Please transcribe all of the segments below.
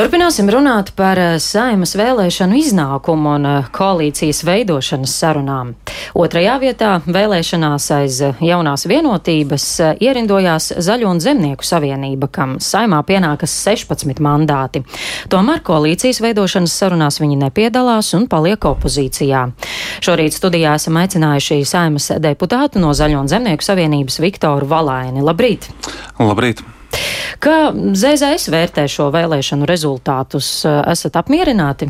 Turpināsim runāt par eh, saimas vēlēšanu iznākumu un eh, koalīcijas veidošanas sarunām. Otrajā vietā vēlēšanās aiz jaunās vienotības eh, ierindojās Zaļo un Zemnieku savienība, kam saimā pienākas 16 mandāti. Tomēr koalīcijas veidošanas sarunās viņi nepiedalās un paliek opozīcijā. Šorīt studijā esam aicinājuši saimas deputātu no Zaļo un Zemnieku savienības Viktoru Valaini. Labrīt! Labrīt! Kā ZZS vērtē šo vēlēšanu rezultātus? Esat apmierināti?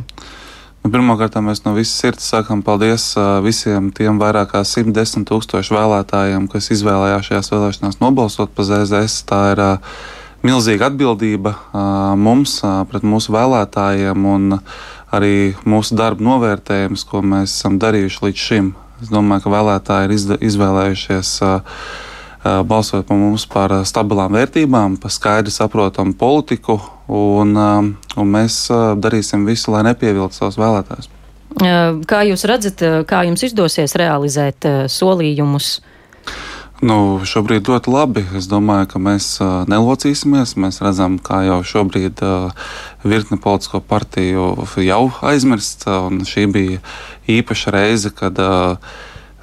Nu, Pirmkārt, mēs no visas sirds sakām paldies visiem tiem vairāk kā 110 tūkstošu vēlētājiem, kas izvēlējās šajās vēlēšanās nobalsot par ZZS. Tā ir milzīga atbildība mums, pret mūsu vēlētājiem un arī mūsu darba novērtējums, ko mēs esam darījuši līdz šim. Es domāju, ka vēlētāji ir izvēlējušies uh, Balsot par mums par stabilām vērtībām, par skaidru saprotamu politiku, un, un mēs darīsim visu, lai nepievilktu savus vēlētājus. Kā jūs redzat, kā jums izdosies realizēt solījumus? Nu, šobrīd ļoti labi. Es domāju, ka mēs uh, nelocīsimies. Mēs redzam, kā jau šobrīd uh, virkne politisko partiju jau aizmirst. Šī bija īpaša reize, kad uh,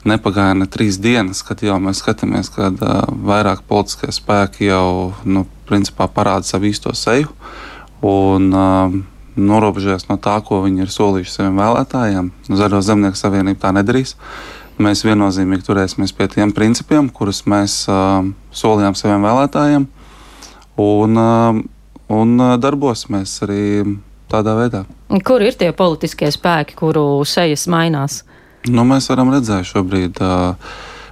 nepagāja ne trīs dienas, kad jau mēs skatāmies, ka uh, vairāk politiskie spēki jau nu, principā parāda savu īsto seju un uh, norobežojas no tā, ko viņi ir solījuši saviem vēlētājiem. Zaļo zemnieku savienība tā nedarīs. Mēs viennozīmīgi turēsimies pie tiem principiem, kurus mēs uh, solījām saviem vēlētājiem, un, uh, un uh, darbosimies arī tādā veidā. Kur ir tie politiskie spēki, kuru sejas mainās? Nu, mēs varam redzēt šobrīd.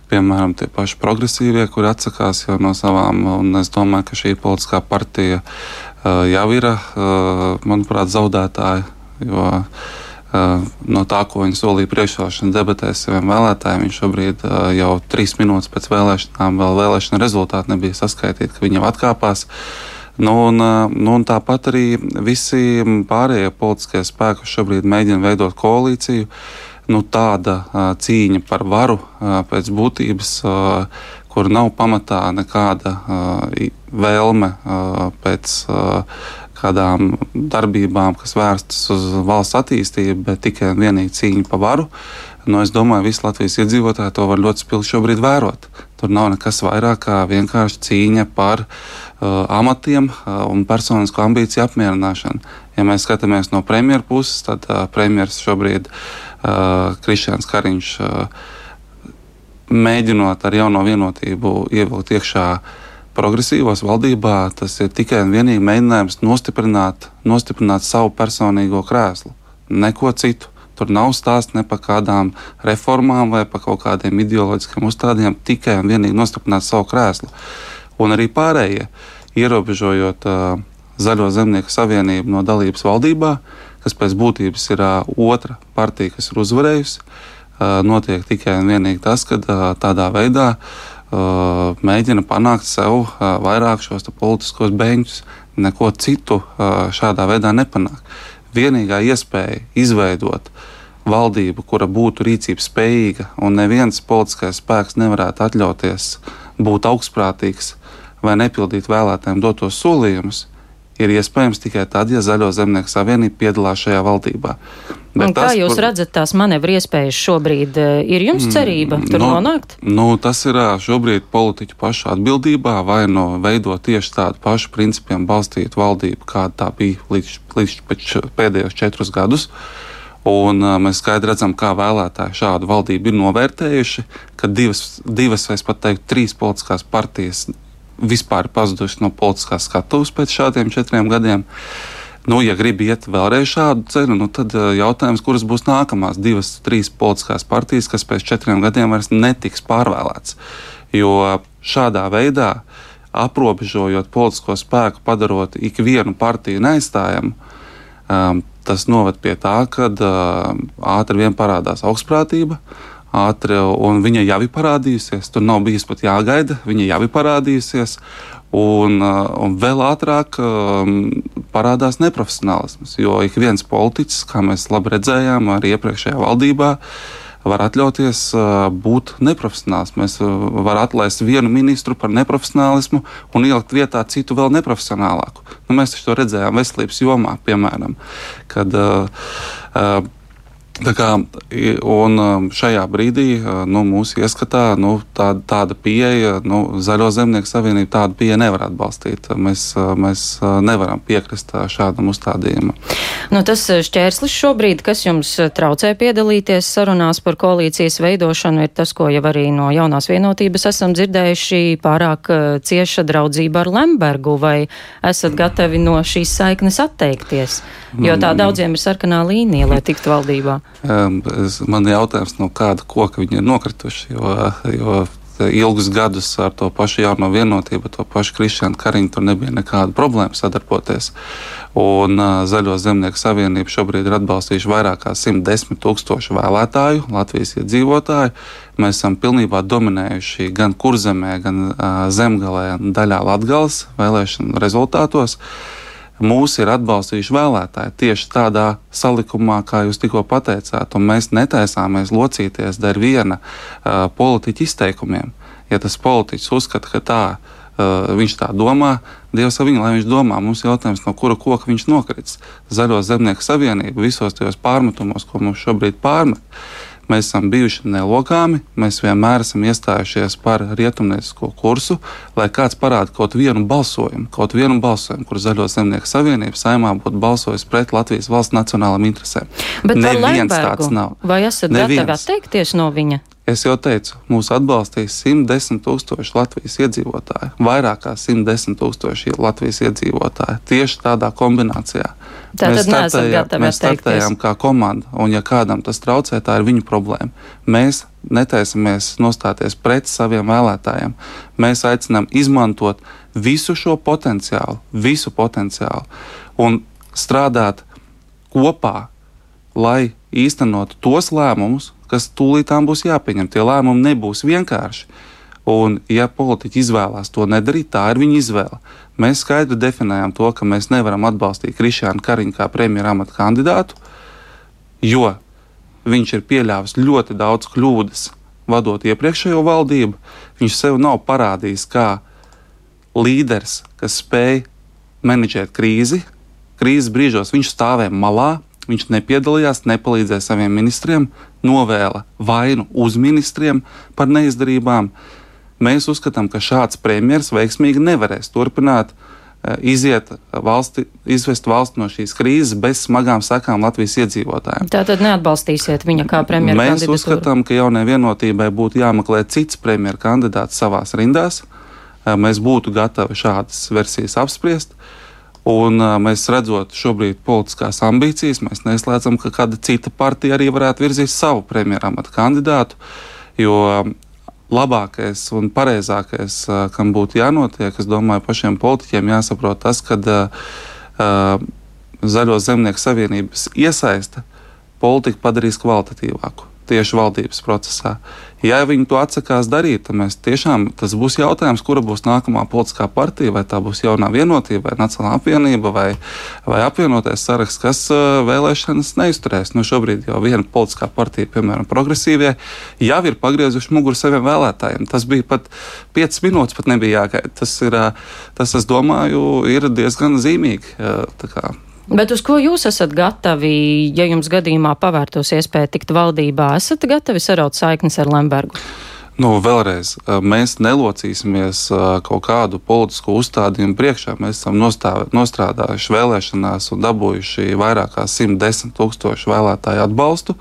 Piemēram, tie paši progresīvie, kuri atsakās jau no savām, un es domāju, ka šī politiskā partija jau ir, manuprāt, zaudētāja. Jo no tā, ko viņi solīja priekšvēlēšana debatēs saviem vēlētājiem, viņš šobrīd jau trīs minūtes pēc vēlēšanām, vēl vēlēšana rezultāti nebija saskaitīti, ka viņi jau atkāpās. Nu, un, nu, un tāpat arī visi pārējie politiskie spēki šobrīd mēģina veidot koalīciju. Uh, nu, tāda uh, cīņa par varu uh, pēc būtības, uh, kur nav pamatā nekāda uh, vēlme uh, pēc uh, kādām darbībām, kas vērstas uz valsts attīstību, bet tikai un vienīgi cīņa par varu. Nu, es domāju, ka visi Latvijas iedzīvotāji to var ļoti spilgti šobrīd vērot. Tur nav nekas vairāk kā vienkārši cīņa par uh, amatiem uh, un personisko ambīciju apmierināšanu. Ja mēs skatāmies no premjeras puses, tad uh, premjeras šobrīd uh, Krišjāns Kariņš uh, mēģinot ar jauno vienotību ievilkt iekšā progresīvos valdībā, tas ir tikai un vienīgi mēģinājums nostiprināt, nostiprināt savu personīgo krēslu, neko citu. Tur nav stāsts ne par kādām reformām vai par kaut kādiem ideoloģiskiem uzstādījumiem, tikai un vienīgi nostiprināt savu krēslu. Un arī pārējie, ierobežojot uh, Zaļo zemnieku savienību no dalības valdībā, uh, kas pēc būtības ir otra partija, kas ir uzvarējusi. Notiek tikai un vienīgi tas, ka tādā veidā mēģina panākt sev vairāk šos politiskos beņķus. Neko citu šādā veidā nepanāk. Vienīgā iespēja izveidot valdību, kura būtu rīcības spējīga, un neviens politiskais spēks nevarētu atļauties būt augstprātīgs vai nepildīt vēlētājiem dotos solījumus, ir iespējams tikai tad, ja Zaļo zemnieku savienība piedalās šajā valdībā. Bet kā tas, jūs redzat tās manevru iespējas šobrīd? Eh, ir jums mm, cerība tur nu, nonākt? Nu, tas ir šobrīd politiķu pašu atbildībā, vai no veidot tieši tādu pašu principiem balstītu valdību, kāda tā bija līdz, līdz pēdējos četrus gadus. Un mēs skaidri redzam, kā vēlētāji šādu valdību ir novērtējuši, ka divas, divas vai pat teikt, trīs politiskās partijas vispār pazuduši no politiskās skatuves pēc šādiem četriem gadiem. Nu, ja gribi iet vēlreiz šādu ceļu, nu, tad eh, jautājums, kuras būs nākamās divas, trīs politiskās partijas, kas pēc četriem gadiem vairs netiks pārvēlēts. Jo šādā veidā, aprobežojot politisko spēku, padarot ikvienu partiju neaizstājamu, um, tas noved pie tā, ka uh, ātri vien parādās augstprātība, uh, ātri, un viņa jau ir parādījusies. Tur nav bijis pat jāgaida, viņa jau ir parādījusies. Un, uh, un vēl ātrāk um, parādās neprofesionālisms. Jo ik viens politiķis, kā mēs labi redzējām, arī iepriekšējā valdībā, var atļauties būt neprofesionāls. Mēs varam atlaist vienu ministru par neprofesionālismu un ielikt vietā citu vēl neprofesionālāku. Nu, mēs to redzējām veselības jomā, piemēram, kad uh, uh, Kā, un um, šajā brīdī uh, nu, mūsu ieskatā nu, tā, tāda pieeja, nu, Zaļo zemnieku savienība tādu pieeju nevar atbalstīt. Mēs, uh, mēs uh, nevaram piekrist šādam uzstādījumam. Nu, tas šķērslis šobrīd, kas jums traucē piedalīties sarunās par koalīcijas veidošanu, ir tas, ko jau arī no jaunās vienotības esam dzirdējuši pārāk cieša draudzība ar Lembergu, vai esat gatavi no šīs saiknes atteikties? Jo tā mm. daudziem ir sarkanā līnija, lai tiktu valdībā. Man jautājums, no kāda koka viņi ir nokrituši. Jo, jo ilgus gadus ar to pašu jauno vienotību, to pašu Kristiānu Kariņu, tur nebija nekāda problēma sadarboties. Un Zaļo zemnieku savienība šobrīd ir atbalstījuši vairāk kā 110 tūkstošu vēlētāju, Latvijas iedzīvotāju. Mēs esam pilnībā dominējuši gan kurzemē, gan zemgalē, daļā Latgales vēlēšanu rezultātos. Uh, mūs ir atbalstījuši vēlētāji tieši tādā salikumā, kā jūs tikko pateicāt, mēs netaisāmies locīties dēļ viena uh, politiķa izteikumiem. Ja tas politiķis uzskata, ka tā uh, viņš tā domā, Dievs ar viņu, lai viņš domā, mums ir jautājums, no kura koka viņš nokrits. Zaļo zemnieku savienību visos tajos pārmetumos, ko mums šobrīd pārmet Mēs esam bijuši nelokāmi, mēs vienmēr esam iestājušies par rietumniecisko kursu, lai kāds parāda kaut vienu balsojumu, kaut vienu balsojumu, kur Zaļo zemnieku savienība saimā būtu balsojis pret Latvijas valsts nacionālām interesēm. Bet neviens tāds nav. Vai esat Neviens. gatavi atteikties no viņa? Es jau teicu, mūs atbalstīs 110 tūkstoši Latvijas iedzīvotāji, vairāk kā 110 tūkstoši Latvijas iedzīvotāji. Tieši tādā kombinācijā. Tā mēs startējām, mēs startējām kā komanda, un ja kādam tas traucē, tā ir viņu problēma. Mēs netaisamies nostāties pret saviem vēlētājiem. Mēs aicinām izmantot visu šo potenciālu, visu potenciālu un strādāt kopā, lai īstenotu tos lēmumus, kas tūlītām būs jāpieņem. Tie lēmumi nebūs vienkārši. Un, ja politiķi izvēlās to nedarīt, tā ir viņa izvēle. Mēs skaidri definējam to, ka mēs nevaram atbalstīt Krišānu Kariņu kā premjeras amata kandidātu, jo viņš ir pieļāvis ļoti daudz kļūdas, vadot iepriekšējo valdību. Viņš sev nav parādījis kā līderis, kas spēj menedžēt krīzi. Krīzes brīžos viņš stāvēja malā, Viņš nepiedalījās, nepalīdzēja saviem ministriem, novēla vainu uz ministriem par neizdarībām. Mēs uzskatām, ka šāds premjerministrs veiksmīgi nevarēs turpināt eh, iziet valsti, izvest valsti no šīs krīzes bez smagām sakām Latvijas iedzīvotājiem. Tā tad neatbalstīsiet viņa kā premjerministru? Mēs uzskatām, ka jaunai vienotībai būtu jāmeklē cits premjerministra kandidāts savās rindās. Eh, mēs būtu gatavi šādas versijas apspriest. Un mēs redzot šobrīd politiskās ambīcijas, mēs neslēdzam, ka kāda cita partija arī varētu virzīt savu premjeramata kandidātu. Jo labākais un pareizākais, kam būtu jānotiek, es domāju, pašiem politiķiem jāsaprot tas, ka uh, Zaļo zemnieku savienības iesaiste politiku padarīs kvalitatīvāku tieši valdības procesā. Ja viņi to atsakās darīt, tad mēs tiešām tas būs jautājums, kura būs nākamā politiskā partija, vai tā būs jaunā vienotība, vai Nacionālā apvienība, vai, vai apvienotais saraksts, kas uh, vēlēšanas neizturēs. Nu, šobrīd jau viena politiskā partija, piemēram, progresīvie, jau ir pagriezuši muguru saviem vēlētājiem. Tas bija pat 5 minūtes, pat nebija jāgaida. Tas, ir, uh, tas, es domāju, ir diezgan zīmīgi. Bet uz ko jūs esat gatavi, ja jums gadījumā pavērtos iespēja tikt valdībā? Esat gatavi saraut saiknes ar Lembergu? Nu, vēlreiz, mēs nelocīsimies kaut kādu politisku uzstādījumu priekšā. Mēs esam nostāv, nostrādājuši vēlēšanās un dabūjuši vairāk kā 110 tūkstošu vēlētāju atbalstu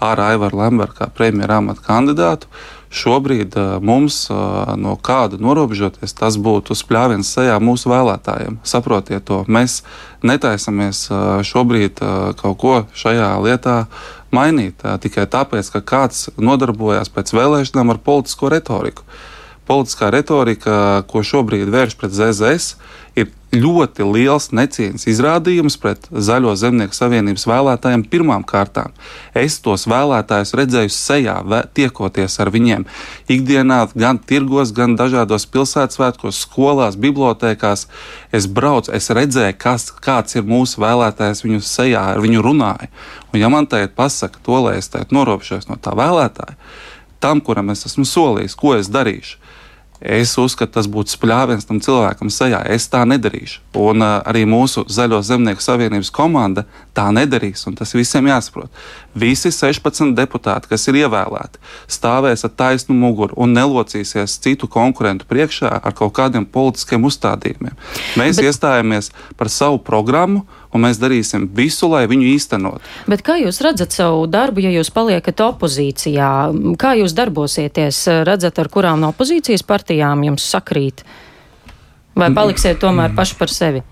ar Aivaru Lembergu kā premjeras amata kandidātu. Uh, Šobrīd uh, mums uh, no kāda norobežoties, tas būtu spļāviens sejā mūsu vēlētājiem. Saprotiet to, mēs netaisamies uh, šobrīd kaut ko šajā lietā mainīt tikai tāpēc, ka kāds nodarbojās pēc vēlēšanām ar politisko retoriku. Politiskā retorika, ko šobrīd vērš pret ZZS, ir ļoti liels necieņas izrādījums pret Zaļo zemnieku savienības vēlētājiem pirmām kārtām. Es tos vēlētājus redzēju sejā, tiekoties ar viņiem ikdienā, gan tirgos, gan dažādos pilsētasvētkos, skolās, bibliotekās. Es braucu, es redzēju, kas, kāds ir mūsu vēlētājs viņu sejā, ar viņu runāju. Un ja man tagad pasaka to, lai es tagad noropšos no tā vēlētāja, tam, kuram es esmu solījis, ko es darīšu, Es uzskatu, tas būtu spļāviens tam cilvēkam sejā. Es tā nedarīšu. Un uh, arī mūsu Zaļo zemnieku savienības komanda tā nedarīs. Tas visiem jāsaprot. Visi 16 deputāti, kas ir ievēlēti, stāvēs ar taisnu muguru un nelocīsies citu konkurentu priekšā ar kaut kādiem politiskiem uzstādījumiem. Mēs Bet... iestājāmies par savu programmu un mēs darīsim visu, lai viņu īstenot. Bet kā jūs redzat savu darbu, ja jūs paliekat opozīcijā? Kā jūs darbosieties? Redzat, ar kurām no opozīcijas partijām jums sakrīt? Vai paliksiet tomēr paši par sevi?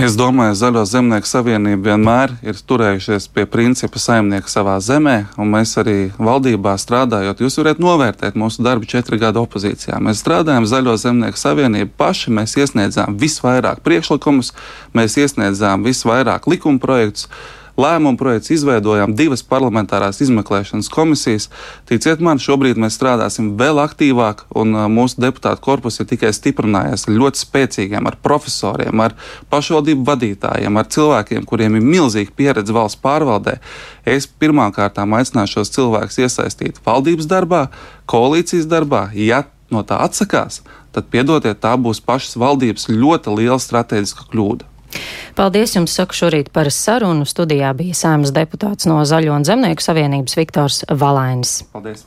Es domāju, Zaļo zemnieku savienība vienmēr ir turējušies pie principa saimnieka savā zemē, un mēs arī valdībā strādājot, jūs varat novērtēt mūsu darbu četru gadu opozīcijā. Mēs strādājam Zaļo zemnieku savienību paši, mēs iesniedzām visvairāk priekšlikumus, mēs iesniedzām visvairāk likuma projektus lēmumu projekts, izveidojām divas parlamentārās izmeklēšanas komisijas. Ticiet man, šobrīd mēs strādāsim vēl aktīvāk, un uh, mūsu deputātu korpus ir tikai stiprinājies ar ļoti spēcīgiem, ar profesoriem, ar pašvaldību vadītājiem, ar cilvēkiem, kuriem ir milzīga pieredze valsts pārvaldē. Es pirmkārt aicināšu šos cilvēkus iesaistīt valdības darbā, koalīcijas darbā. Ja no tā atsakās, tad piedodiet, tā būs pašas valdības ļoti liela strateģiska kļūda. Paldies jums, saku šorīt par sarunu. Studijā bija sēmas deputāts no Zaļo un Zemnieku savienības Viktors Valainis. Paldies!